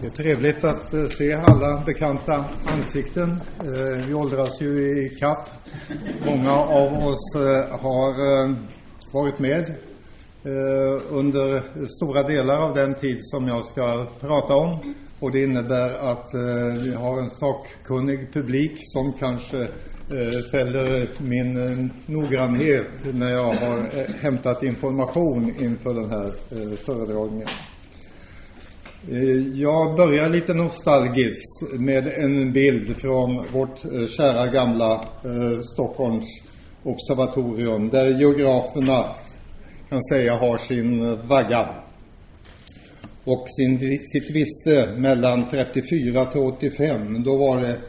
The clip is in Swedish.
Det är trevligt att eh, se alla bekanta ansikten. Eh, vi åldras ju i kapp. Många av oss eh, har varit med under stora delar av den tid som jag ska prata om. Och det innebär att vi har en sakkunnig publik som kanske fäller min noggrannhet när jag har hämtat information inför den här föredragningen. Eh, jag börjar lite nostalgiskt med en bild från vårt eh, kära gamla eh, Stockholms observatorium där geograferna kan säga har sin vagga och sin, sitt viste mellan 34 till 85. Då var det